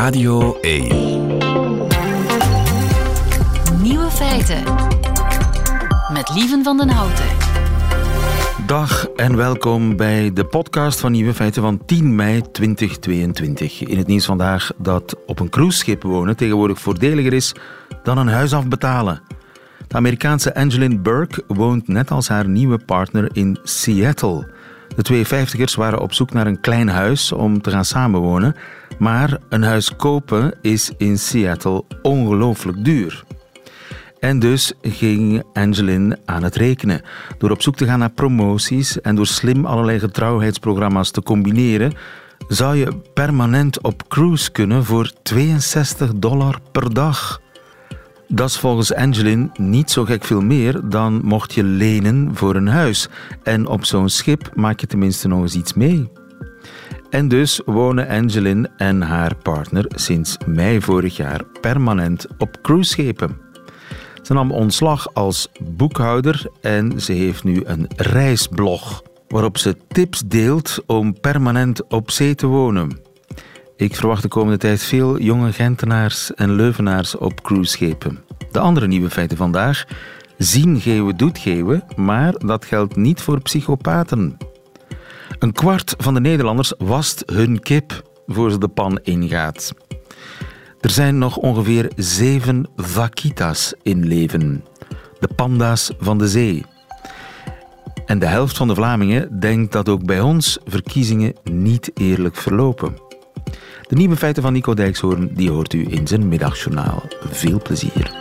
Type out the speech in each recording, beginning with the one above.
Radio 1. Nieuwe feiten. Met Lieven van den Houten. Dag en welkom bij de podcast van Nieuwe Feiten van 10 mei 2022. In het nieuws vandaag dat op een cruiseschip wonen tegenwoordig voordeliger is dan een huis afbetalen. De Amerikaanse Angeline Burke woont net als haar nieuwe partner in Seattle. De twee vijftigers waren op zoek naar een klein huis om te gaan samenwonen, maar een huis kopen is in Seattle ongelooflijk duur. En dus ging Angeline aan het rekenen. Door op zoek te gaan naar promoties en door slim allerlei getrouwheidsprogramma's te combineren, zou je permanent op cruise kunnen voor 62 dollar per dag. Dat is volgens Angeline niet zo gek veel meer dan mocht je lenen voor een huis. En op zo'n schip maak je tenminste nog eens iets mee. En dus wonen Angeline en haar partner sinds mei vorig jaar permanent op cruiseschepen. Ze nam ontslag als boekhouder en ze heeft nu een reisblog waarop ze tips deelt om permanent op zee te wonen. Ik verwacht de komende tijd veel jonge Gentenaars en Leuvenaars op cruiseschepen. De andere nieuwe feiten vandaag. Zien geeuwen doet geeuwen, maar dat geldt niet voor psychopaten. Een kwart van de Nederlanders wast hun kip voor ze de pan ingaat. Er zijn nog ongeveer zeven vaquitas in leven. De panda's van de zee. En de helft van de Vlamingen denkt dat ook bij ons verkiezingen niet eerlijk verlopen. De nieuwe feiten van Nico Dijkshoorn die hoort u in zijn middagjournaal. Veel plezier.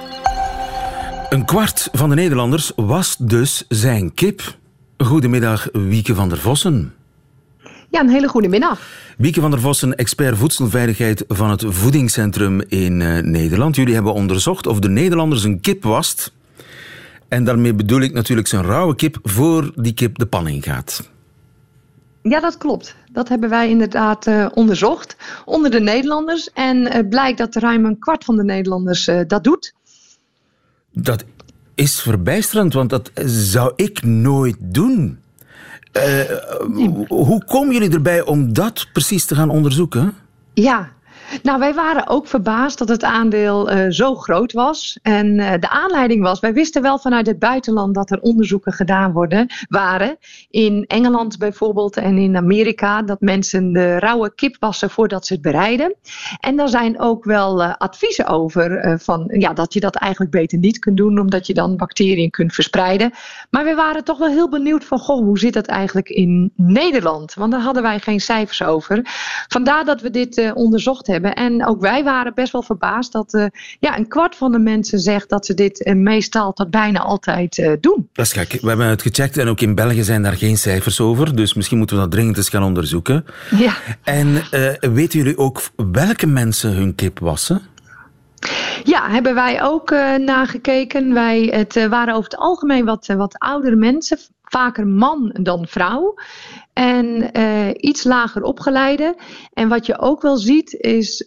Een kwart van de Nederlanders was dus zijn kip. Goedemiddag, Wieke van der Vossen. Ja, een hele goede middag. Wieke van der Vossen, expert voedselveiligheid van het Voedingscentrum in uh, Nederland. Jullie hebben onderzocht of de Nederlanders een kip wast. En daarmee bedoel ik natuurlijk zijn rauwe kip voor die kip de pan ingaat. Ja, dat klopt. Dat hebben wij inderdaad uh, onderzocht onder de Nederlanders. En uh, blijkt dat ruim een kwart van de Nederlanders uh, dat doet. Dat is verbijsterend, want dat zou ik nooit doen. Hoe komen jullie erbij om dat precies te gaan onderzoeken? Ja, nou, wij waren ook verbaasd dat het aandeel uh, zo groot was. En uh, de aanleiding was, wij wisten wel vanuit het buitenland dat er onderzoeken gedaan worden, waren. In Engeland bijvoorbeeld en in Amerika, dat mensen de rauwe kip wassen voordat ze het bereiden. En daar zijn ook wel uh, adviezen over, van, ja, dat je dat eigenlijk beter niet kunt doen, omdat je dan bacteriën kunt verspreiden. Maar we waren toch wel heel benieuwd van, goh, hoe zit dat eigenlijk in Nederland? Want daar hadden wij geen cijfers over. Vandaar dat we dit onderzocht hebben. En ook wij waren best wel verbaasd dat uh, ja, een kwart van de mensen zegt dat ze dit uh, meestal tot bijna altijd uh, doen. Dat is gek. We hebben het gecheckt en ook in België zijn daar geen cijfers over. Dus misschien moeten we dat dringend eens gaan onderzoeken. Ja. En weten jullie ook welke mensen hun kip wassen? Ja, hebben wij ook uh, nagekeken. Wij, het uh, waren over het algemeen wat, uh, wat oudere mensen, vaker man dan vrouw. En iets lager opgeleide. En wat je ook wel ziet, is,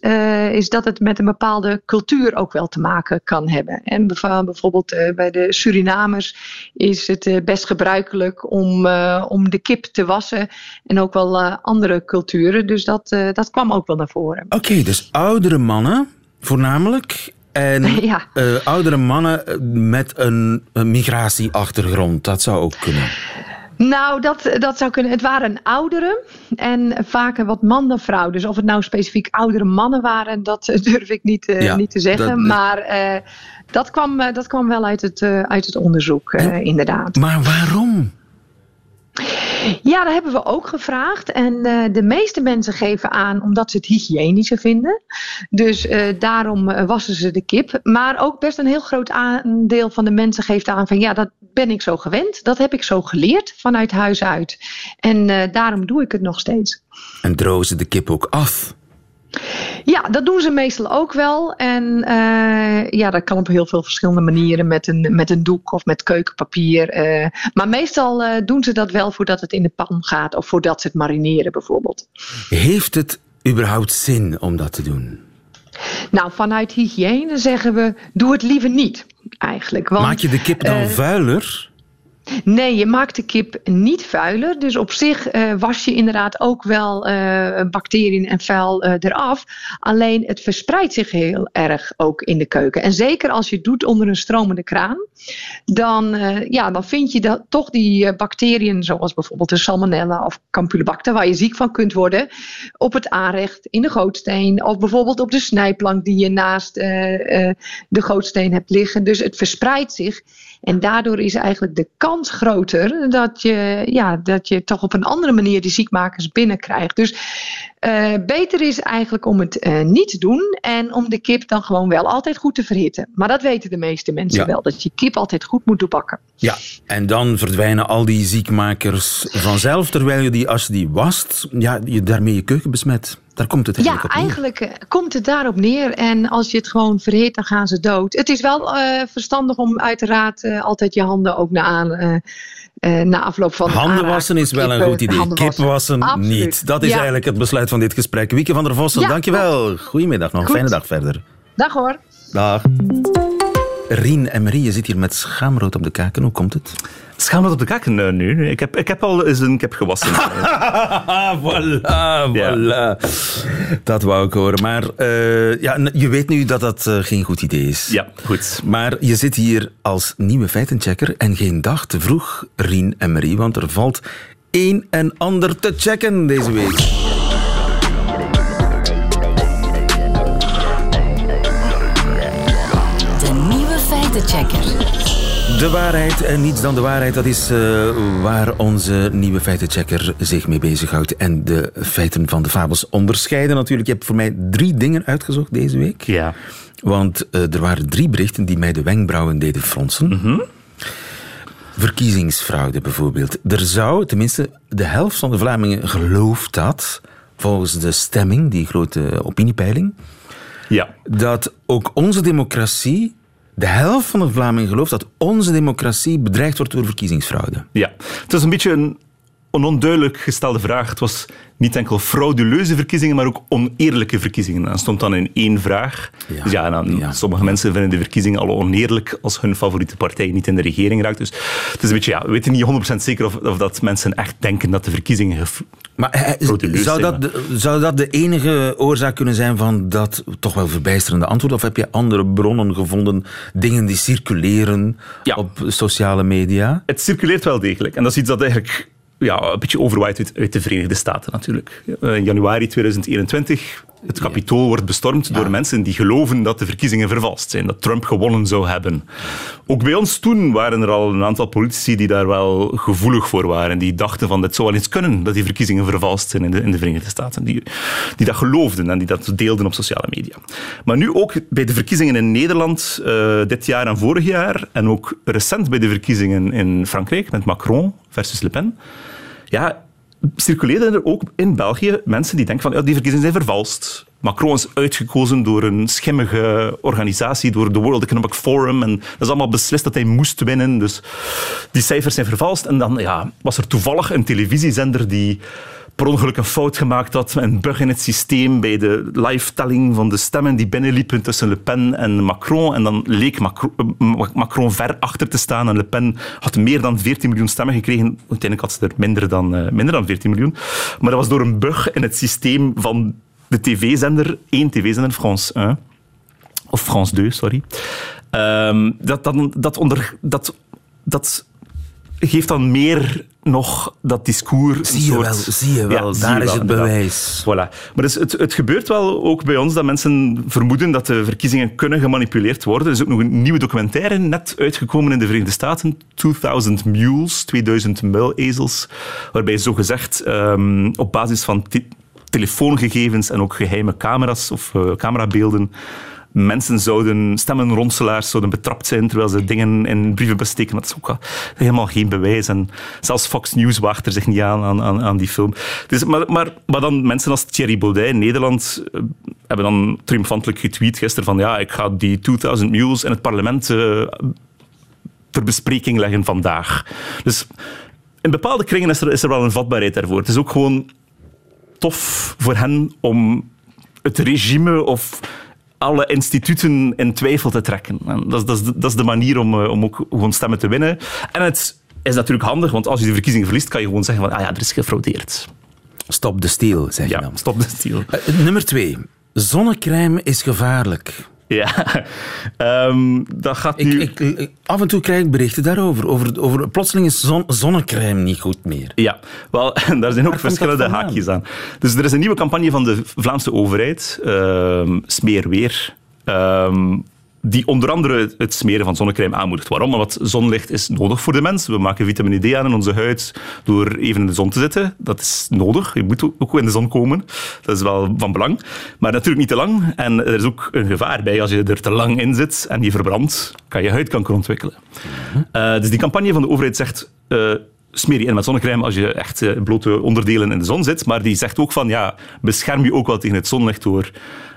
is dat het met een bepaalde cultuur ook wel te maken kan hebben. En bijvoorbeeld bij de Surinamers is het best gebruikelijk om, om de kip te wassen. En ook wel andere culturen. Dus dat, dat kwam ook wel naar voren. Oké, dus oudere mannen voornamelijk. En ja. uh, oudere mannen met een, een, migratieachtergrond, dat zou ook kunnen. Nou, dat, dat zou kunnen. Het waren ouderen en vaker wat man dan vrouw. Dus of het nou specifiek oudere mannen waren, dat durf ik niet, uh, ja, niet te zeggen. Dat, maar uh, dat, kwam, dat kwam wel uit het, uit het onderzoek, inderdaad. Maar waarom? Ja, dat hebben we ook gevraagd. En uh, de meeste mensen geven aan omdat ze het hygiënischer vinden. Dus uh, daarom uh, wassen ze de kip. Maar ook best een heel groot aandeel van de mensen geeft aan van ja, dat ben ik zo gewend. Dat heb ik zo geleerd vanuit huis uit. En daarom doe ik het nog steeds. En drogen ze de kip ook af? Ja, dat doen ze meestal ook wel. En uh, ja, dat kan op heel veel verschillende manieren met een, met een doek of met keukenpapier. Uh, maar meestal uh, doen ze dat wel voordat het in de pan gaat of voordat ze het marineren bijvoorbeeld. Heeft het überhaupt zin om dat te doen? Nou, vanuit hygiëne zeggen we, doe het liever niet eigenlijk. Want, Maak je de kip dan vuiler? Nee, je maakt de kip niet vuiler. Dus op zich uh, was je inderdaad ook wel uh, bacteriën en vuil uh, eraf. Alleen het verspreidt zich heel erg ook in de keuken. En zeker als je het doet onder een stromende kraan, dan, ja, dan vind je dat, toch die bacteriën, zoals bijvoorbeeld de salmonella of campylobacter, waar je ziek van kunt worden, op het aanrecht, in de gootsteen of bijvoorbeeld op de snijplank die je naast de gootsteen hebt liggen. Dus het verspreidt zich. En daardoor is eigenlijk de kans groter dat je, ja, dat je toch op een andere manier die ziekmakers binnenkrijgt. Dus uh, beter is eigenlijk om het uh, niet te doen en om de kip dan gewoon wel altijd goed te verhitten. Maar dat weten de meeste mensen ja. wel, dat je kip altijd goed moet doorbakken. Ja, en dan verdwijnen al die ziekmakers vanzelf, terwijl je die, als je die wast, ja, je daarmee je keuken besmet. Daar komt het eigenlijk ja, op neer. eigenlijk uh, komt het daarop neer. En als je het gewoon verhit, dan gaan ze dood. Het is wel verstandig om uiteraard altijd je handen ook naar aan uh, na afloop van Handen wassen is wel een goed idee. Kip wassen niet. Dat is ja. eigenlijk het besluit van dit gesprek. Wieke van der Vossen, ja, dankjewel. Goedemiddag nog. Goed. Fijne dag verder. Dag hoor. Dag. Rien en Marie, je zit hier met schaamrood op de kaken. Hoe komt het? Schaamrood op de kaken uh, nu. Ik heb, ik heb al eens een kip gewassen. voilà, voilà. Dat wou ik horen. Maar uh, ja, je weet nu dat dat uh, geen goed idee is. Ja, goed. Maar je zit hier als nieuwe feitenchecker en geen dag te vroeg, Rien en Marie, want er valt een en ander te checken deze week. feitenchecker. De waarheid en niets dan de waarheid, dat is uh, waar onze nieuwe feitenchecker zich mee bezighoudt. En de feiten van de fabels onderscheiden natuurlijk. Je hebt voor mij drie dingen uitgezocht deze week. Ja. Want uh, er waren drie berichten die mij de wenkbrauwen deden fronsen. Mm -hmm. Verkiezingsfraude bijvoorbeeld. Er zou, tenminste de helft van de Vlamingen gelooft dat, volgens de stemming, die grote opiniepeiling, ja. dat ook onze democratie de helft van de Vlamingen gelooft dat onze democratie bedreigd wordt door verkiezingsfraude. Ja, het is een beetje een, een onduidelijk gestelde vraag. Het was niet enkel frauduleuze verkiezingen, maar ook oneerlijke verkiezingen. Dat stond dan in één vraag. Ja, dus ja, dan, ja. sommige mensen vinden de verkiezingen al oneerlijk als hun favoriete partij niet in de regering raakt. Dus het is een beetje, ja, we weten niet 100% zeker of, of dat mensen echt denken dat de verkiezingen maar zou dat, de, zou dat de enige oorzaak kunnen zijn van dat toch wel verbijsterende antwoord? Of heb je andere bronnen gevonden, dingen die circuleren ja. op sociale media? Het circuleert wel degelijk. En dat is iets dat eigenlijk ja, een beetje overwaait uit, uit de Verenigde Staten natuurlijk. In januari 2021 het kapitool wordt bestormd ja. door mensen die geloven dat de verkiezingen vervalst zijn, dat Trump gewonnen zou hebben. Ook bij ons toen waren er al een aantal politici die daar wel gevoelig voor waren. Die dachten van, dit zou wel eens kunnen dat die verkiezingen vervalst zijn in de, in de Verenigde Staten. Die, die dat geloofden en die dat deelden op sociale media. Maar nu ook bij de verkiezingen in Nederland uh, dit jaar en vorig jaar, en ook recent bij de verkiezingen in Frankrijk met Macron versus Le Pen. Ja, circuleerden er ook in België mensen die denken van ja, die verkiezingen zijn vervalst. Macron is uitgekozen door een schimmige organisatie, door de World Economic Forum. En dat is allemaal beslist dat hij moest winnen. Dus die cijfers zijn vervalst. En dan ja, was er toevallig een televisiezender die per ongeluk een fout gemaakt had, een bug in het systeem bij de live-telling van de stemmen die binnenliepen tussen Le Pen en Macron. En dan leek Macron, Macron ver achter te staan en Le Pen had meer dan 14 miljoen stemmen gekregen. Uiteindelijk had ze er minder dan, uh, minder dan 14 miljoen. Maar dat was door een bug in het systeem van de tv-zender, één tv-zender, France 1. Of France 2, sorry. Um, dat, dat, dat, onder, dat, dat geeft dan meer nog dat discours. Zie je soort, wel, zie je wel. Ja, daar is wel, het bewijs. Voilà. Maar dus het, het gebeurt wel ook bij ons dat mensen vermoeden dat de verkiezingen kunnen gemanipuleerd worden. Er is ook nog een nieuwe documentaire net uitgekomen in de Verenigde Staten, 2000 Mules, 2000 muilezels, waarbij zogezegd um, op basis van telefoongegevens en ook geheime camera's of uh, camerabeelden mensen zouden, stemmenronselaars zouden betrapt zijn terwijl ze dingen in brievenbus steken. Dat is ook helemaal geen bewijs. En zelfs Fox News waagt er zich niet aan, aan, aan die film. Dus, maar, maar, maar dan mensen als Thierry Baudet in Nederland uh, hebben dan triomfantelijk getweet gisteren van ja, ik ga die 2000 Mules in het parlement uh, ter bespreking leggen vandaag. Dus in bepaalde kringen is er, is er wel een vatbaarheid daarvoor. Het is ook gewoon tof voor hen om het regime of alle instituten in twijfel te trekken. En dat, dat, is, dat is de manier om, om ook gewoon stemmen te winnen. En het is natuurlijk handig, want als je de verkiezingen verliest, kan je gewoon zeggen van, ah ja, er is gefraudeerd. Stop de steal, zeg je Ja, dan. stop de stiel. Eh, nummer twee. Zonnecrème is gevaarlijk. Ja, Ehm, dat gaat nu... ik, ik- af en toe krijg ik berichten daarover. Over, over plotseling is zon, zonnecrème niet goed meer. Ja, wel, daar zijn ook verschillende haakjes aan. Dus er is een nieuwe campagne van de Vlaamse overheid, ehm Smeer Weer, ehm, die onder andere het- smeren van zonnecrème aanmoedigt. Waarom? Omdat zonlicht is nodig voor de mens. We maken vitamine D aan in onze huid door even in de zon te zitten. Dat is nodig. Je moet ook in de zon komen. Dat is wel van belang. Maar natuurlijk niet te lang. En er is ook een gevaar bij. Als je er te lang in zit en je verbrandt, kan je huidkanker ontwikkelen. Eh, dus die campagne van de overheid zegt... eh, smeer je in met zonnecrème als je echt eh, blote onderdelen in de zon zit. Maar die zegt ook van, ja, bescherm je ook wel tegen het zonlicht door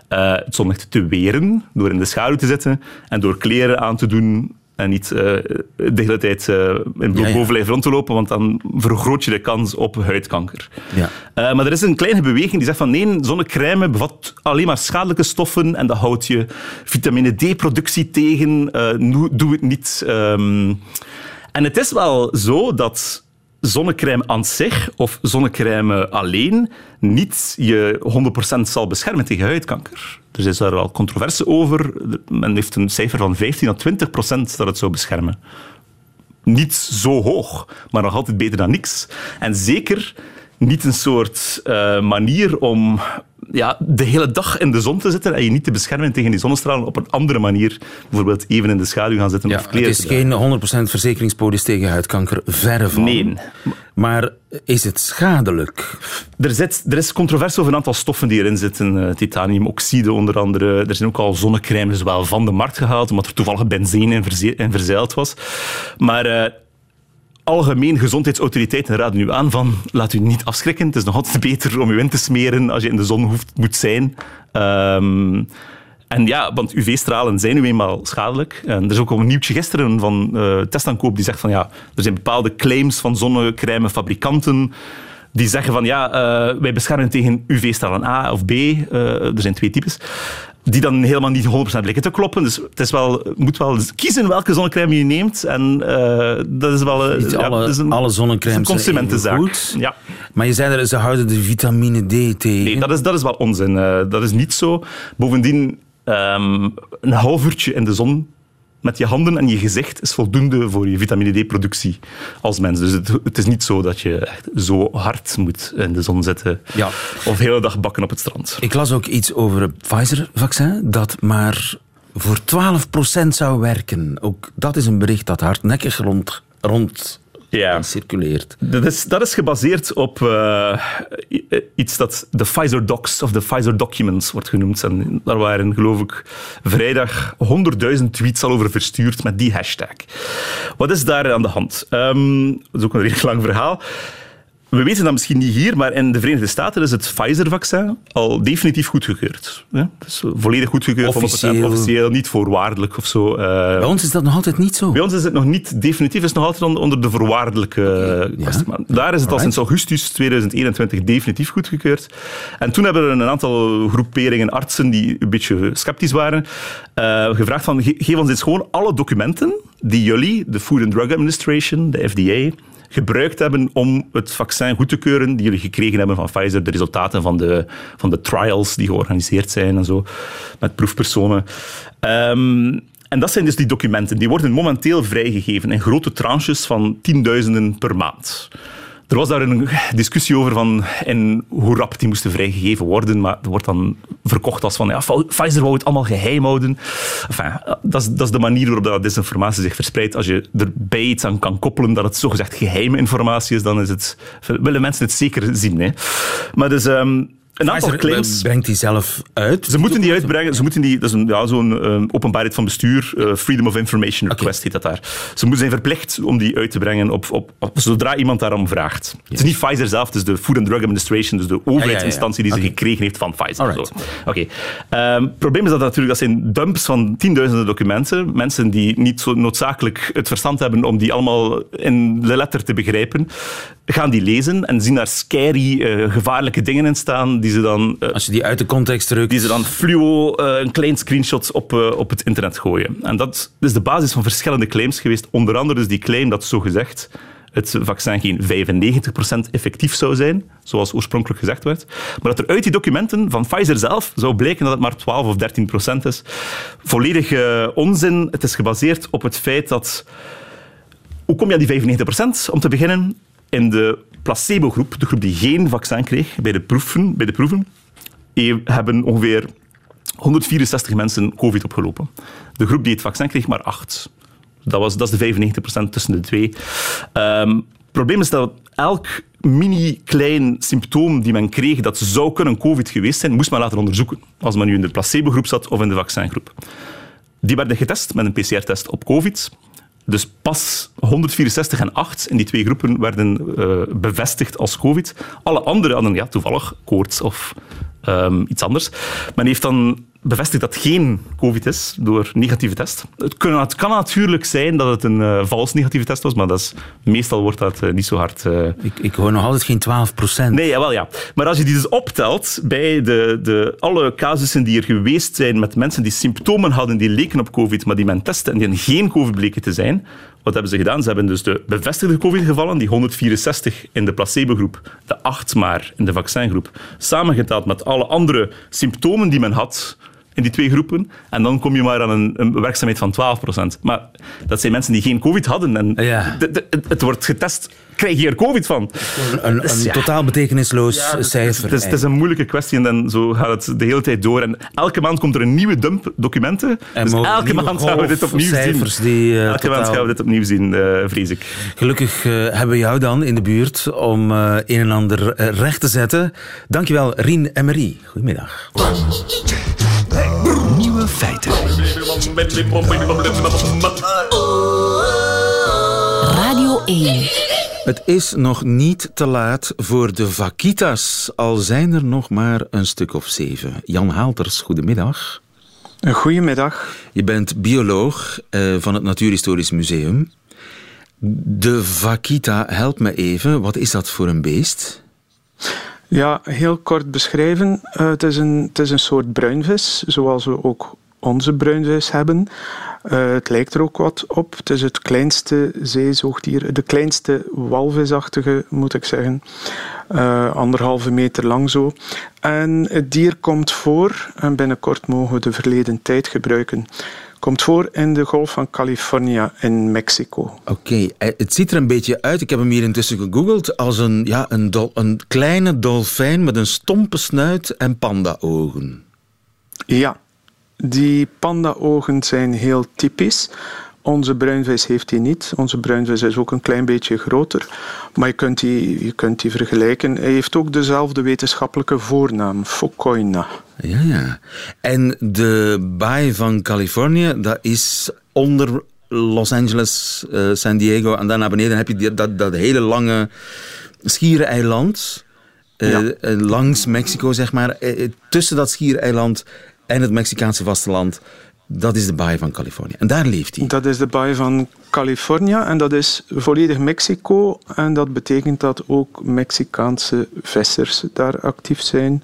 eh, het zonlicht te weren, door in de schaduw te zitten en door kleren aan te doen en niet eh, de hele tijd eh, in Ja, ja. bovenlijf rond te lopen, want dan vergroot je de kans op huidkanker. Ja. Maar er is een kleine beweging die zegt van nee, zonnecrème bevat alleen maar schadelijke stoffen en dat houdt je vitamine D-productie tegen. Doe het niet. Ehm. en het is wel zo dat zonnecrème aan zich of zonnecrème alleen niet je 100% zal beschermen tegen huidkanker. Er is daar wel controverse over. Men heeft een cijfer van 15 à 20% dat het zou beschermen niet zo hoog, maar nog altijd beter dan niks. En zeker niet een soort eh, manier om ja, de hele dag in de zon te zitten en je niet te beschermen tegen die zonnestralen op een andere manier. Bijvoorbeeld even in de schaduw gaan zitten Ja, of het kleren is te dragen. geen 100% verzekeringspolis tegen huidkanker, verre van. Nee. Maar is het schadelijk? Er, zit, er is controverse over een aantal stoffen die erin zitten. eh, titaniumoxide onder andere. Er zijn ook al zonnecrèmes wel van de markt gehaald, omdat er toevallig benzine in, verze- in verzeild was. Maar eh, algemeen gezondheidsautoriteiten raden u aan van laat u niet afschrikken. Het is nog altijd beter om u in te smeren als je in de zon hoeft, moet zijn. Ehm, en ja, want UV-stralen zijn nu eenmaal schadelijk. En er is ook al een nieuwtje gisteren van eh testaankoop die zegt van ja, er zijn bepaalde claims van zonnecrèmefabrikanten die zeggen van ja, eh, wij beschermen tegen UV-stralen A of B. eh, er zijn twee types. Die dan helemaal niet 100% blijken te kloppen. Dus het is wel, je moet wel kiezen welke zonnecrème je neemt. En eh, dat is wel Niet ja, alle, dat is een, alle dat is zonnecrèmes een consumentenzaak. goed. Ja. Maar je zei er, ze houden de vitamine D tegen. Nee, dat is, dat is wel onzin. Eh, dat is niet zo. Bovendien, ehm, een half uurtje in de zon met je handen en je gezicht is voldoende voor je vitamine D-productie als mens. Dus het, het is niet zo dat je echt zo hard moet in de zon zitten Ja. of de hele dag bakken op het strand. Ik las ook iets over het Pfizer-vaccin, dat maar voor 12% zou werken. Ook dat is een bericht dat hardnekkig rond, rond Ja. circuleert. Dat is, dat is gebaseerd op eh, i- iets dat de Pfizer Docs of de Pfizer Documents wordt genoemd. En daar waren, geloof ik, vrijdag 100.000 tweets al over verstuurd met die hashtag. Wat is daar aan de hand? Ehm, dat is ook een redelijk lang verhaal. We weten dat misschien niet hier, maar in de Verenigde Staten is het Pfizer-vaccin al definitief goedgekeurd. Ja, is volledig goedgekeurd, 100% Officieel. officieel, niet voorwaardelijk of zo. Eh, Bij ons is dat nog altijd niet zo. bij ons is het nog niet definitief, is het nog altijd on- onder de voorwaardelijke ja. kwestie. Maar daar is het al sinds augustus 2021 definitief goedgekeurd. En toen hebben er een aantal groeperingen artsen die een beetje sceptisch waren, eh, gevraagd van ge- geef ons eens gewoon alle documenten die jullie, de Food and Drug Administration, de FDA, gebruikt hebben om het vaccin goed te keuren die jullie gekregen hebben van Pfizer, de resultaten van de, van de trials die georganiseerd zijn en zo, met proefpersonen. Ehm, en dat zijn dus die documenten. Die worden momenteel vrijgegeven in grote tranches van tienduizenden per maand. Er was daar een discussie over van en hoe rap die moesten vrijgegeven worden, maar er wordt dan verkocht als van ja, Pfizer wou het allemaal geheim houden. Enfin, dat, is, dat is de manier waarop dat desinformatie zich verspreidt. Als je erbij iets aan kan koppelen dat het zogezegd geheime informatie is, dan is het, willen mensen het zeker zien. Hè. Maar dus ehm, een aantal Pfizer claims... brengt die zelf uit. Ze moeten die uitbrengen. Ze moeten die, dat is een, ja, zo'n eh, openbaarheid van bestuur, eh, Freedom of Information Request heet dat daar. Ze moeten zijn verplicht om die uit te brengen op, op, op- zodra iemand daarom vraagt. Het is niet Pfizer zelf, het is de Food and Drug Administration, dus de overheidsinstantie die ze gekregen heeft van Pfizer. Oké. Ehm, Het probleem is dat natuurlijk, dat zijn dumps van tienduizenden documenten. Mensen die niet zo noodzakelijk het verstand hebben om die allemaal in de letter te begrijpen, gaan die lezen en zien daar scary, eh, gevaarlijke dingen in staan die ze dan eh, Als je die uit de context drukt. die ze dan fluo eh, een klein screenshot op, eh, op het internet gooien. En dat is de basis van verschillende claims geweest. Onder andere dus die claim dat zogezegd het vaccin geen 95% effectief zou zijn, zoals oorspronkelijk gezegd werd, maar dat er uit die documenten van Pfizer zelf zou blijken dat het maar 12 of 13% is. Volledig uh, onzin. Het is gebaseerd op het feit dat... Hoe kom je aan die 95%? Om te beginnen, in de placebo-groep, de groep die geen vaccin kreeg, bij de proeven, bij de proeven hebben ongeveer 164 mensen COVID opgelopen. De groep die het vaccin kreeg, maar 8. Dat, was, dat is de 95% tussen de twee. Het probleem is dat elk mini-klein symptoom die men kreeg dat zou kunnen COVID geweest zijn, moest men laten onderzoeken. Als men nu in de placebo-groep zat of in de vaccingroep. Die werden getest met een PCR-test op COVID. Dus pas 164 en 8 in die twee groepen werden uh, bevestigd als COVID. Alle andere hadden ja, toevallig koorts of um, iets anders. Men heeft dan bevestigt dat geen COVID is door negatieve test. Het kan, het kan natuurlijk zijn dat het een uh, vals negatieve test was, maar dat is, meestal wordt dat uh, niet zo hard... Uh... Ik, ik hoor nog altijd geen 12 procent. Nee, jawel, ja. Maar als je die dus optelt bij de, de, alle casussen die er geweest zijn met mensen die symptomen hadden die leken op COVID, maar die men testte en die geen COVID bleken te zijn, wat hebben ze gedaan? Ze hebben dus de bevestigde COVID-gevallen, die 164 in de placebo-groep, de 8 maar in de vaccingroep, samengeteld met alle andere symptomen die men had in die twee groepen. En dan kom je maar aan een, een werkzaamheid van 12% Maar dat zijn mensen die geen COVID hadden. En ja. het wordt getest. Krijg je er COVID van? Een, een, dus totaal betekenisloos cijfer. Het is, het is, een moeilijke kwestie en dan zo gaat het de hele tijd door. En elke maand komt er een nieuwe dump documenten. En dus elke maand gaan we dit opnieuw zien. Die, uh, elke totaal... maand gaan we dit opnieuw zien, uh, vrees ik. Gelukkig uh, hebben we jou dan in de buurt om een en ander recht te zetten. Dankjewel, Rien en Marie. Goedemiddag. Radio 1. Het is nog niet te laat voor de vakitas, al zijn er nog maar een stuk of zeven. Jan Haalters, goedemiddag. Goedemiddag. Je bent bioloog uh, van het Natuurhistorisch Museum. De vakita, help me even, wat is dat voor een beest? Ja, heel kort beschrijven. Uh, het, is een, het is een soort bruinvis, zoals we ook onze bruinvis hebben. Uh, het lijkt er ook wat op. Het is het kleinste zeezoogdier, de kleinste walvisachtige, moet ik zeggen. Uh, anderhalve meter lang zo. En het dier komt voor, en binnenkort mogen we de verleden tijd gebruiken komt voor in de Golf van California in Mexico. Oké, eh, het ziet er een beetje uit, ik heb hem hier intussen gegoogeld, als een, ja, een, dol, een kleine dolfijn met een stompe snuit en panda-ogen. Ja, die panda-ogen zijn heel typisch. Onze bruinvis heeft die niet. Onze bruinvis is ook een klein beetje groter. Maar je kunt die, je kunt die vergelijken. Hij heeft ook dezelfde wetenschappelijke voornaam, Focoina. Ja, ja. En de baai van Californië, dat is onder Los Angeles, uh, San Diego. En dan naar beneden heb je die, dat, dat hele lange schiereiland. Uh, ja. Langs Mexico, zeg maar. Uh, tussen dat schiereiland en het Mexicaanse vasteland dat is de baai van Californië. En daar leeft hij. Dat is de baai van Californië en dat is volledig Mexico. En dat betekent dat ook Mexicaanse vissers daar actief zijn.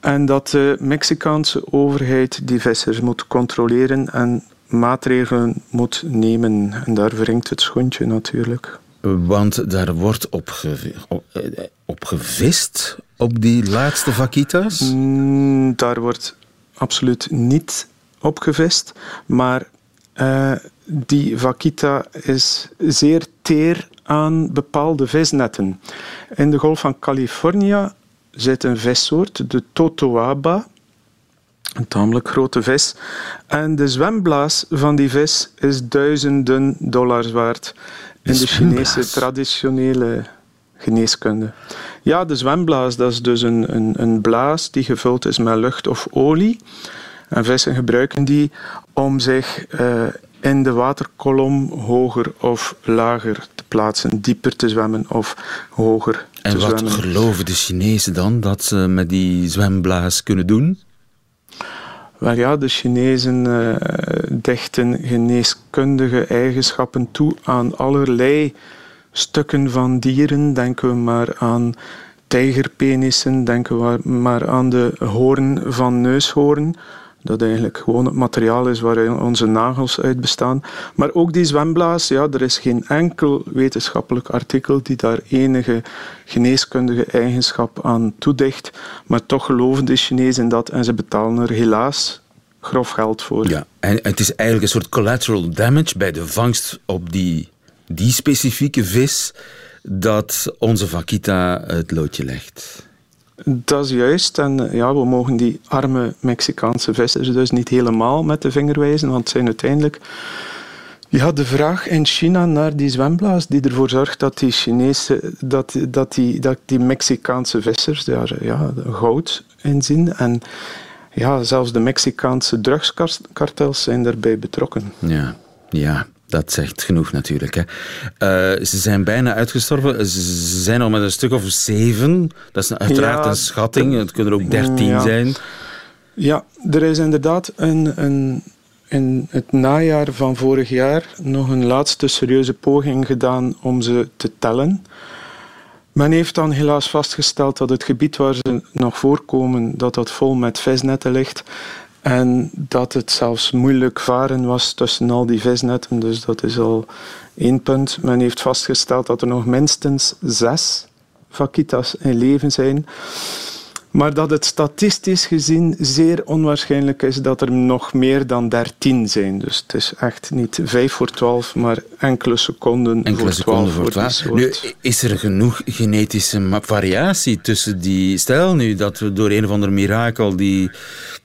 En dat de Mexicaanse overheid die vissers moet controleren en maatregelen moet nemen. En daar wringt het schoentje natuurlijk. Want daar wordt op, op gevist, op die laatste vaquitas? Mm, daar wordt absoluut niet opgevist. Maar uh, die vaquita is zeer teer aan bepaalde visnetten. In de Golf van Californië zit een vissoort, de totoaba, een tamelijk grote vis. En de zwemblaas van die vis is duizenden dollars waard in de, Chinese traditionele geneeskunde. Ja, de zwemblaas, dat is dus een, een, een blaas die gevuld is met lucht of olie. En vissen gebruiken die om zich uh, in de waterkolom hoger of lager te plaatsen, dieper te zwemmen of hoger en te zwemmen. En wat geloven de Chinezen dan dat ze met die zwemblaas kunnen doen? Wel ja, de Chinezen uh, dichten geneeskundige eigenschappen toe aan allerlei stukken van dieren. Denken we maar aan tijgerpenissen, denken we maar aan de hoorn van neushoorn Dat eigenlijk gewoon het materiaal is waar onze nagels uit bestaan. Maar ook die zwemblaas, ja, er is geen enkel wetenschappelijk artikel die daar enige geneeskundige eigenschap aan toedicht. Maar toch geloven de Chinezen in dat en ze betalen er helaas grof geld voor. Ja, en het is eigenlijk een soort collateral damage bij de vangst op die, die specifieke vis dat onze Vakita het loodje legt. Dat is juist. En ja, we mogen die arme Mexicaanse vissers dus niet helemaal met de vinger wijzen, want het zijn uiteindelijk... Ja, de vraag in China naar die zwemblaas die ervoor zorgt dat die Chinese, dat, dat die, dat die Mexicaanse vissers daar ja, goud in zien. En ja, zelfs de Mexicaanse drugskartels zijn daarbij betrokken. Ja, ja. Dat zegt genoeg natuurlijk. Hè. Uh, ze zijn bijna uitgestorven. Ze zijn al met een stuk of zeven. Dat is uiteraard een schatting. Het kunnen er ook dertien zijn. Ja, er is inderdaad een, een, in het najaar van vorig jaar nog een laatste serieuze poging gedaan om ze te tellen. Men heeft dan helaas vastgesteld dat het gebied waar ze nog voorkomen, dat dat vol met visnetten ligt. En dat het zelfs moeilijk varen was tussen al die visnetten. Dus dat is al één punt. Men heeft vastgesteld dat er nog minstens zes vakitas in leven zijn. Maar dat het statistisch gezien zeer onwaarschijnlijk is dat er nog meer dan 13 zijn. Dus het is echt niet 5 voor 12, maar enkele seconden enkele voor seconden 12. Voor 12. Nu, is er genoeg genetische variatie tussen die... Stel nu dat we door een of ander mirakel die,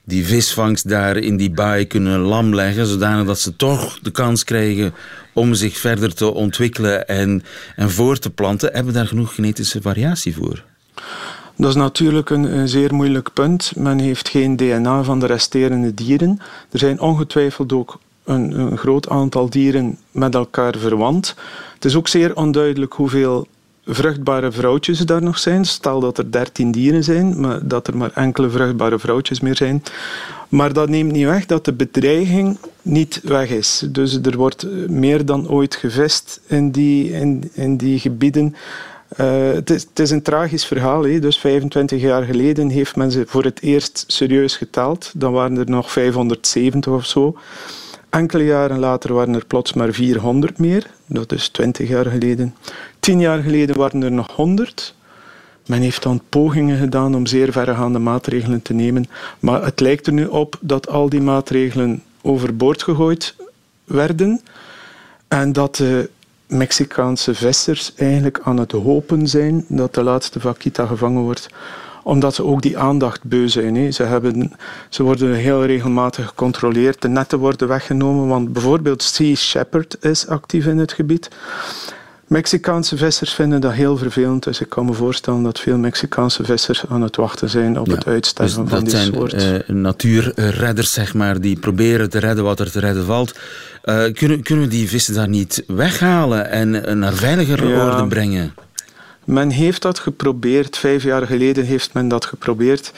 die visvangst daar in die baai kunnen lam leggen, zodanig dat ze toch de kans krijgen om zich verder te ontwikkelen en, en voor te planten. Hebben we daar genoeg genetische variatie voor? Dat is natuurlijk een, een, zeer moeilijk punt. Men heeft geen DNA van de resterende dieren. Er zijn ongetwijfeld ook een, een groot aantal dieren met elkaar verwant. Het is ook zeer onduidelijk hoeveel vruchtbare vrouwtjes daar nog zijn. Stel dat er dertien dieren zijn, maar dat er maar enkele vruchtbare vrouwtjes meer zijn. Maar dat neemt niet weg dat de bedreiging niet weg is. Dus er wordt meer dan ooit gevist in die, in, in die gebieden. Uh, het, is, het, is, een tragisch verhaal. Dus 25 jaar geleden heeft men ze voor het eerst serieus geteld. Dan waren er nog 570 of zo. Enkele jaren later waren er plots maar 400 meer. Dat is 20 jaar geleden. Tien jaar geleden waren er nog 100. Men heeft dan pogingen gedaan om zeer verregaande maatregelen te nemen. Maar het lijkt er nu op dat al die maatregelen overboord gegooid werden. En dat de Mexicaanse vissers eigenlijk aan het hopen zijn dat de laatste vaquita gevangen wordt omdat ze ook die aandacht beu zijn. Ze, hebben, ze worden heel regelmatig gecontroleerd. De netten worden weggenomen, want bijvoorbeeld Sea Shepherd is actief in het gebied. Mexicaanse vissers vinden dat heel vervelend, dus ik kan me voorstellen dat veel Mexicaanse vissers aan het wachten zijn op het uitsterven dus van die soort. Dat zijn uh, natuurredders, zeg maar, die proberen te redden wat er te redden valt. Uh, kunnen, kunnen we die vissen daar niet weghalen en naar veiligere ja. orde brengen? Men heeft dat geprobeerd. Vijf jaar geleden heeft men dat geprobeerd.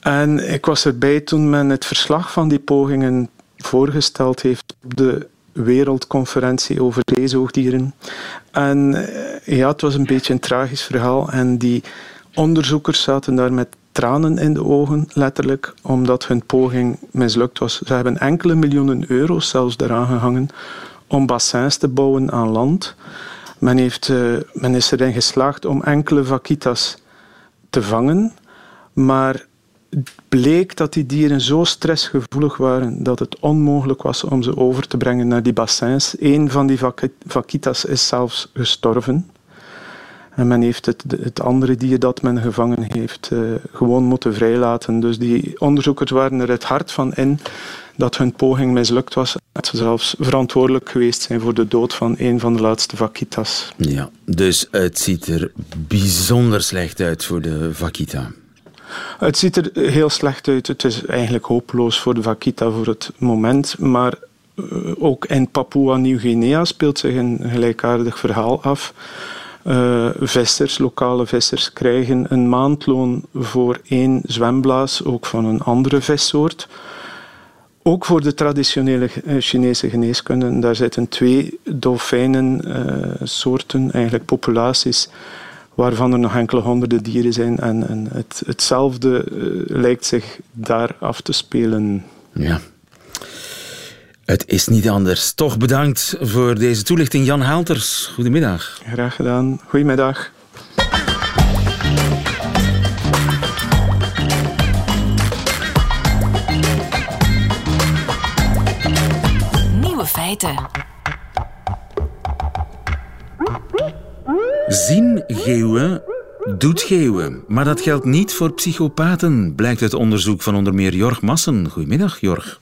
En ik was erbij toen men het verslag van die pogingen voorgesteld heeft op de wereldconferentie over zeezoogdieren. En eh, ja, het was een beetje een tragisch verhaal. En die onderzoekers zaten daar met tranen in de ogen, letterlijk, omdat hun poging mislukt was. Ze hebben enkele miljoenen euro's zelfs eraan gehangen om bassins te bouwen aan land. Men, heeft, uh, men is erin geslaagd om enkele vaquitas te vangen, maar bleek dat die dieren zo stressgevoelig waren dat het onmogelijk was om ze over te brengen naar die bassins. Een van die vaquitas is zelfs gestorven. En men heeft het, het andere dier dat men gevangen heeft uh, gewoon moeten vrijlaten. Dus die onderzoekers waren er het hart van in dat hun poging mislukt was. Dat ze zelfs verantwoordelijk geweest zijn voor de dood van een van de laatste vaquitas. Ja, dus het ziet er bijzonder slecht uit voor de vaquita. Het ziet er heel slecht uit. Het is eigenlijk hopeloos voor de vaquita voor het moment. Maar uh, ook in Papua Nieuw-Guinea speelt zich een gelijkaardig verhaal af. Uh, vissers, lokale vissers, krijgen een maandloon voor één zwemblaas, ook van een andere vissoort. Ook voor de traditionele Chinese geneeskunde. Daar zitten twee dolfijnensoorten, uh, eigenlijk populaties, waarvan er nog enkele honderden dieren zijn. En, en het, hetzelfde lijkt zich daar af te spelen. Ja. Het is niet anders. Toch bedankt voor deze toelichting, Jan Haalters. Goedemiddag. Graag gedaan. Goedemiddag. Nieuwe feiten. Zien geeuwen doet geeuwen. Maar dat geldt niet voor psychopaten, blijkt uit onderzoek van onder meer Jorg Massen. Goedemiddag, Jorg.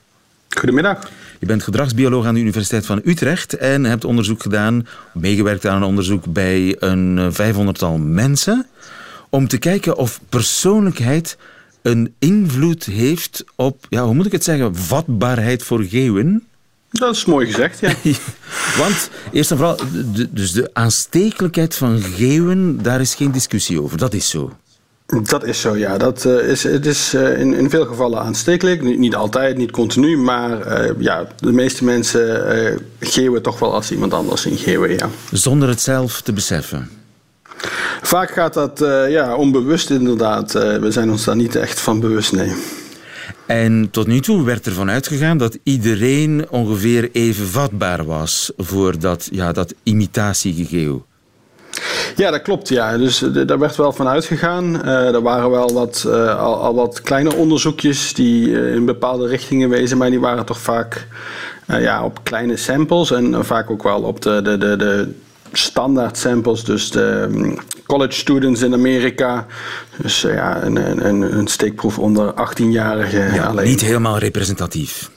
Goedemiddag. Je bent gedragsbioloog aan de Universiteit van Utrecht en hebt onderzoek gedaan, meegewerkt aan een onderzoek bij een vijfhonderdtal mensen, om te kijken of persoonlijkheid een invloed heeft op, ja, hoe moet ik het zeggen, vatbaarheid voor geeuwen. Dat is mooi gezegd, ja. Want, eerst en vooral, de, dus de aanstekelijkheid van geeuwen, daar is geen discussie over. Dat is zo. Dat is zo, ja. Dat, uh, is, het is uh, in, in veel gevallen aanstekelijk. Niet, niet altijd, niet continu, maar uh, ja, de meeste mensen geeuwen toch wel als iemand anders zien geeuwen, ja. Zonder het zelf te beseffen? Vaak gaat dat ja, onbewust inderdaad. we zijn ons daar niet echt van bewust, nee. En tot nu toe werd ervan uitgegaan dat iedereen ongeveer even vatbaar was voor dat, ja, dat imitatiegegeeuw. Ja, dat klopt. Ja. Dus daar werd wel van uitgegaan. Uh, er waren wel wat, uh, al, al, wat kleine onderzoekjes die in bepaalde richtingen wezen, maar die waren toch vaak ja, op kleine samples en vaak ook wel op de, de, de, de standaard samples. Dus de um, college students in Amerika. Dus ja, een, een, een steekproef onder 18-jarigen. Ja, alleen. Niet helemaal representatief.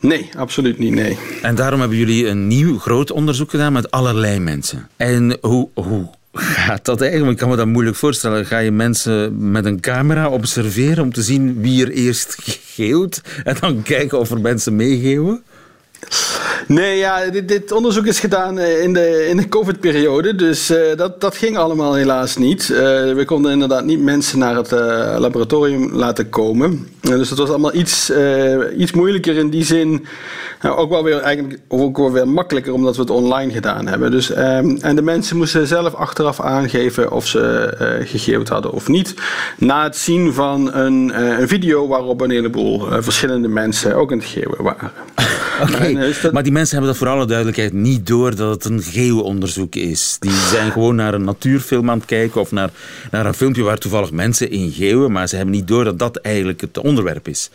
Nee, absoluut niet, nee. En daarom hebben jullie een nieuw groot onderzoek gedaan met allerlei mensen. En hoe, hoe gaat dat eigenlijk? Ik kan me dat moeilijk voorstellen. Ga je mensen met een camera observeren om te zien wie er eerst geeuwt en dan kijken of er mensen meegeeuwen? Nee, ja, dit, dit, onderzoek is gedaan eh, in de, in de COVID-periode. Dus uh, dat, dat ging allemaal helaas niet. Uh, we konden inderdaad niet mensen naar het laboratorium laten komen. dus het was allemaal iets, iets moeilijker in die zin. ook wel weer eigenlijk ook wel weer makkelijker omdat we het online gedaan hebben. Dus, um, en de mensen moesten zelf achteraf aangeven of ze gegeeuwd hadden of niet. Na het zien van een, een video waarop een heleboel verschillende mensen ook aan het geeuwen waren. Maar die mensen hebben dat voor alle duidelijkheid niet door dat het een geeuwonderzoek is. Die zijn gewoon naar een natuurfilm aan het kijken of naar, naar een filmpje waar toevallig mensen in geeuwen, maar ze hebben niet door dat dat eigenlijk het onderwerp is.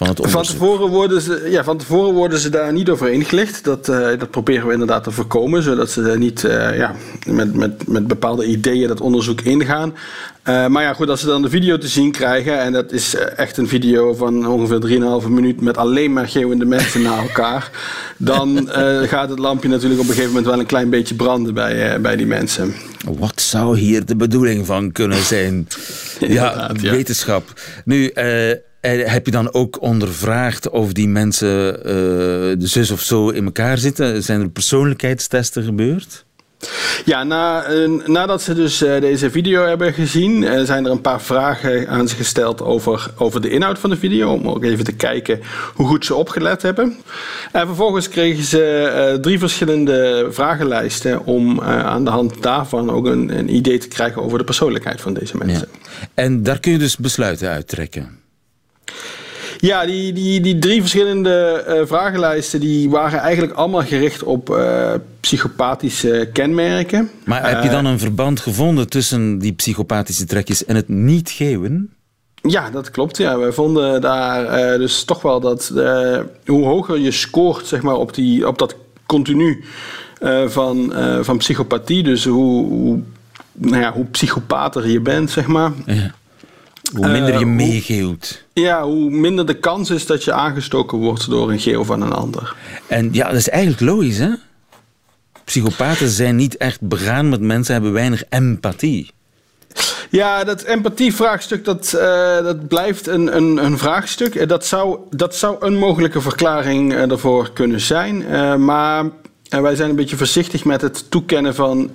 Van, het van, tevoren worden ze, ja, van tevoren worden ze daar niet over ingelicht. Dat, uh, dat proberen we inderdaad te voorkomen, zodat ze niet uh, ja, met, met, met bepaalde ideeën dat onderzoek ingaan. Uh, maar ja, goed, als ze dan de video te zien krijgen, en dat is echt een video van ongeveer 3,5 minuut met alleen maar geeuwende mensen naar elkaar, dan gaat het lampje natuurlijk op een gegeven moment wel een klein beetje branden bij, bij die mensen. Wat zou hier de bedoeling van kunnen zijn? ja, ja, wetenschap. Nu, heb je dan ook ondervraagd of die mensen uh, de zus of zo in elkaar zitten? Zijn er persoonlijkheidstesten gebeurd? Ja, na, uh, nadat ze dus uh, deze video hebben gezien, uh, zijn er een paar vragen aan ze gesteld over, over de inhoud van de video. Om ook even te kijken hoe goed ze opgelet hebben. En vervolgens kregen ze drie verschillende vragenlijsten om aan de hand daarvan ook een, een, idee te krijgen over de persoonlijkheid van deze mensen. Ja. En daar kun je dus besluiten uittrekken. Ja, die, die, die drie verschillende uh, vragenlijsten die waren eigenlijk allemaal gericht op uh, psychopathische kenmerken. Maar heb je dan een verband gevonden tussen die psychopathische trekjes en het niet geven? Ja, dat klopt. Ja. We vonden daar uh, dus toch wel dat hoe hoger je scoort zeg maar, op, die, op dat continu van, van psychopathie, dus hoe, hoe, nou ja, hoe psychopater je bent, zeg maar. Ja hoe minder je uh, meegeeuwt. Ja, hoe minder de kans is dat je aangestoken wordt door een geel van een ander. En ja, dat is eigenlijk logisch, hè? Psychopaten zijn niet echt begaan met mensen, hebben weinig empathie. Ja, dat empathievraagstuk dat, uh, dat blijft een, een, een vraagstuk. Dat zou, dat zou een mogelijke verklaring uh, ervoor kunnen zijn. Uh, maar wij zijn een beetje voorzichtig met het toekennen van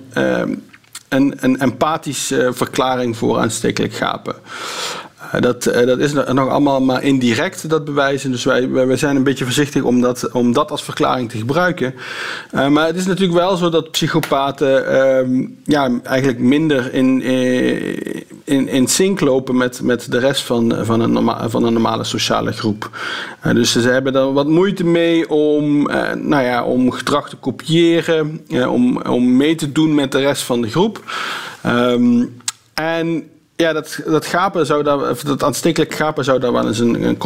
een, een empathische verklaring voor aanstekelijk gapen. Uh, dat, uh, dat is nog allemaal maar indirect, dat bewijzen. Dus wij, wij zijn een beetje voorzichtig om dat, om dat als verklaring te gebruiken. Uh, maar het is natuurlijk wel zo dat psychopaten ehm, ja, eigenlijk minder in, in, in sync lopen met, met de rest van, van, een, van een normale sociale groep. dus ze hebben er wat moeite mee om, nou ja, om gedrag te kopiëren, om, om mee te doen met de rest van de groep. Um, en ja, dat, dat gapen zou daar, of dat aanstekelijk gapen zou daar wel eens een, een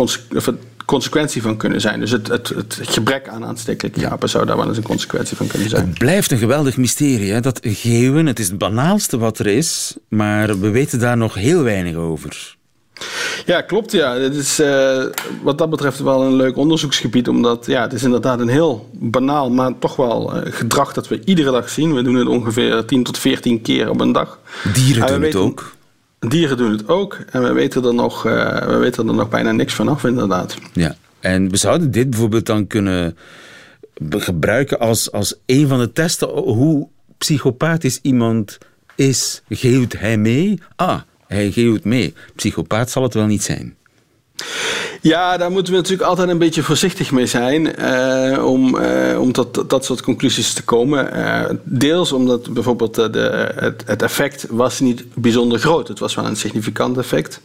consequentie van kunnen zijn. Dus het, het, het gebrek aan aanstekelijk gapen zou daar wel eens een consequentie van kunnen zijn. Het blijft een geweldig mysterie, hè? dat geeuwen. Het is het banaalste wat er is, maar we weten daar nog heel weinig over. Ja, klopt. Ja. Het is uh, wat dat betreft wel een leuk onderzoeksgebied. Omdat ja, het is inderdaad een heel banaal, maar toch wel uh, gedrag dat we iedere dag zien. We doen het ongeveer 10 tot 14 keer op een dag. Dieren doen het ook. Dieren doen het ook. En we weten er nog, uh, we weten er nog bijna niks vanaf, inderdaad. Ja, en we zouden dit bijvoorbeeld dan kunnen gebruiken als, als een van de testen hoe psychopathisch iemand is. Geeft hij mee? Ah, hij geeft mee. Psychopaat zal het wel niet zijn. Ja, daar moeten we natuurlijk altijd een beetje voorzichtig mee zijn uh, om, uh, om tot dat soort conclusies te komen. Uh, deels omdat bijvoorbeeld de, het, het, effect was niet bijzonder groot. Het was wel een significant effect,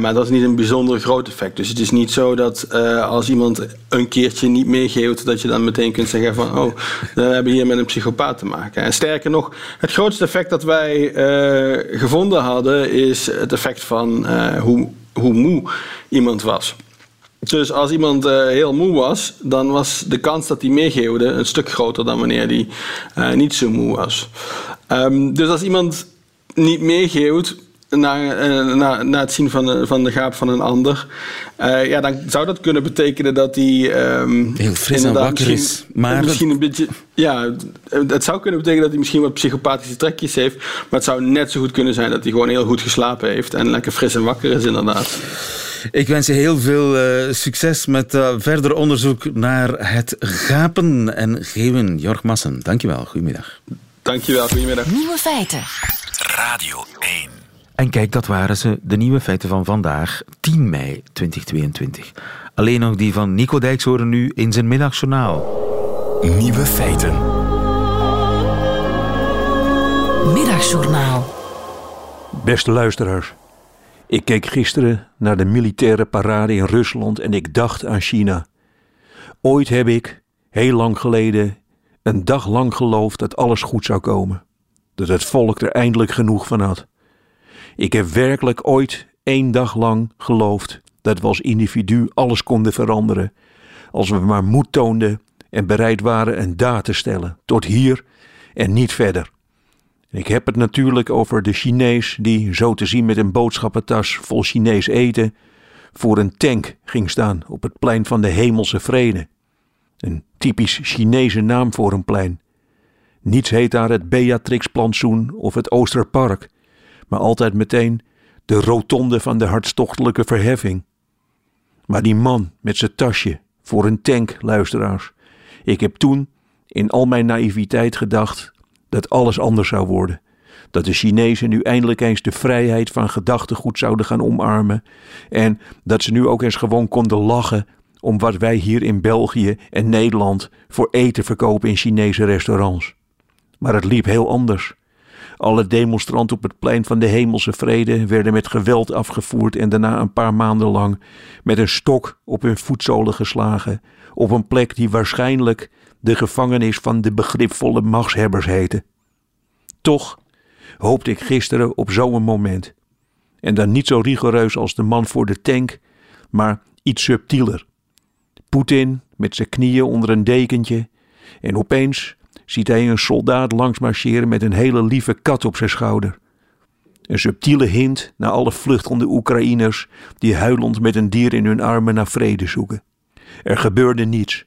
maar dat is niet een bijzonder groot effect. Dus het is niet zo dat als iemand een keertje niet meegeeft, dat je dan meteen kunt zeggen van oh, we hebben hier met een psychopaat te maken. En sterker nog, het grootste effect dat wij gevonden hadden is het effect van hoe hoe moe iemand was. Dus als iemand uh, heel moe was, dan was de kans dat hij meegeeuwde een stuk groter dan wanneer hij uh, niet zo moe was. Um, dus als iemand niet meegeeuwt, na, uh, na, na het zien van de, van de gaap van een ander. Uh, ja, dan zou dat kunnen betekenen dat hij. Um, Heel fris en wakker is. Maar misschien een beetje. Ja, het zou kunnen betekenen dat hij misschien wat psychopathische trekjes heeft. Maar het zou net zo goed kunnen zijn dat hij gewoon heel goed geslapen heeft. En lekker fris en wakker is, inderdaad. Ik wens je heel veel uh, succes met uh, verder onderzoek naar het gapen en geven. Jorg Massen, dankjewel. Goedemiddag. Dankjewel, goedemiddag. Nieuwe feiten. Radio 1. En kijk, dat waren ze, de nieuwe feiten van vandaag, 10 mei 2022. Alleen nog die van Nico Dijks horen nu in zijn middagjournaal. Nieuwe feiten. Middagjournaal. Beste luisteraars. Ik keek gisteren naar de militaire parade in Rusland en ik dacht aan China. Ooit heb ik, heel lang geleden, een dag lang geloofd dat alles goed zou komen. Dat het volk er eindelijk genoeg van had. Ik heb werkelijk ooit één dag lang geloofd dat we als individu alles konden veranderen. Als we maar moed toonden en bereid waren een daad te stellen. Tot hier en niet verder. Ik heb het natuurlijk over de Chinees die, zo te zien met een boodschappentas vol Chinees eten, voor een tank ging staan op het plein van de Hemelse Vrede. Een typisch Chinese naam voor een plein. Niets heet daar het Beatrix-plantsoen of het Oosterpark maar altijd meteen de rotonde van de hartstochtelijke verheffing. Maar die man met zijn tasje voor een tank, luisteraars. Ik heb toen in al mijn naïviteit gedacht dat alles anders zou worden. Dat de Chinezen nu eindelijk eens de vrijheid van gedachtegoed zouden gaan omarmen. En dat ze nu ook eens gewoon konden lachen om wat wij hier in België en Nederland voor eten verkopen in Chinese restaurants. Maar het liep heel anders. Alle demonstranten op het plein van de Hemelse Vrede werden met geweld afgevoerd en daarna een paar maanden lang met een stok op hun voetzolen geslagen, op een plek die waarschijnlijk de gevangenis van de begripvolle machtshebbers heette. Toch hoopte ik gisteren op zo'n moment. En dan niet zo rigoureus als de man voor de tank, maar iets subtieler. Poetin met zijn knieën onder een dekentje en opeens ziet hij een soldaat langsmarcheren met een hele lieve kat op zijn schouder. Een subtiele hint naar alle vluchtende Oekraïners die huilend met een dier in hun armen naar vrede zoeken. Er gebeurde niets.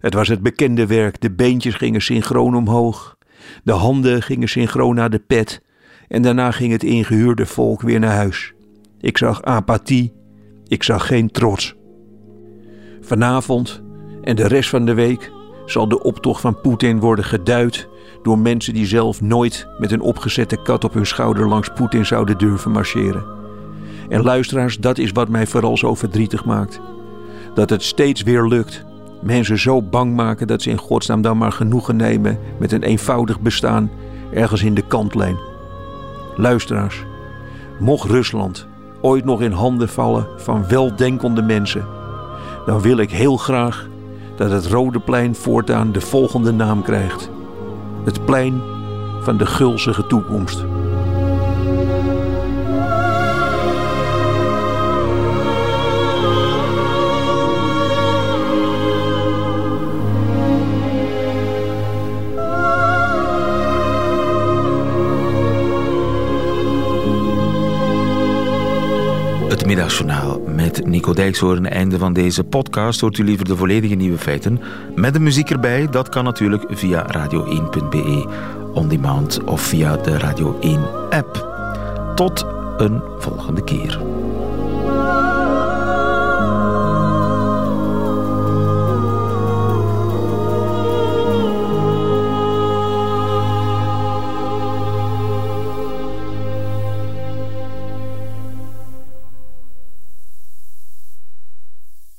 Het was het bekende werk, de beentjes gingen synchroon omhoog, de handen gingen synchroon naar de pet en daarna ging het ingehuurde volk weer naar huis. Ik zag apathie, ik zag geen trots. Vanavond en de rest van de week zal de optocht van Poetin worden geduid door mensen die zelf nooit met een opgezette kat op hun schouder langs Poetin zouden durven marcheren. En luisteraars, dat is wat mij vooral zo verdrietig maakt. Dat het steeds weer lukt. Mensen zo bang maken dat ze in godsnaam dan maar genoegen nemen met een eenvoudig bestaan ergens in de kantlijn. Luisteraars, mocht Rusland ooit nog in handen vallen van weldenkende mensen, dan wil ik heel graag dat het Rode Plein voortaan de volgende naam krijgt: het plein van de gulzige toekomst. Het Nico Dijkshoorn. Einde van deze podcast. Hoort u liever de volledige nieuwe feiten? Met de muziek erbij. Dat kan natuurlijk via radio1.be on demand of via de Radio 1 app. Tot een volgende keer.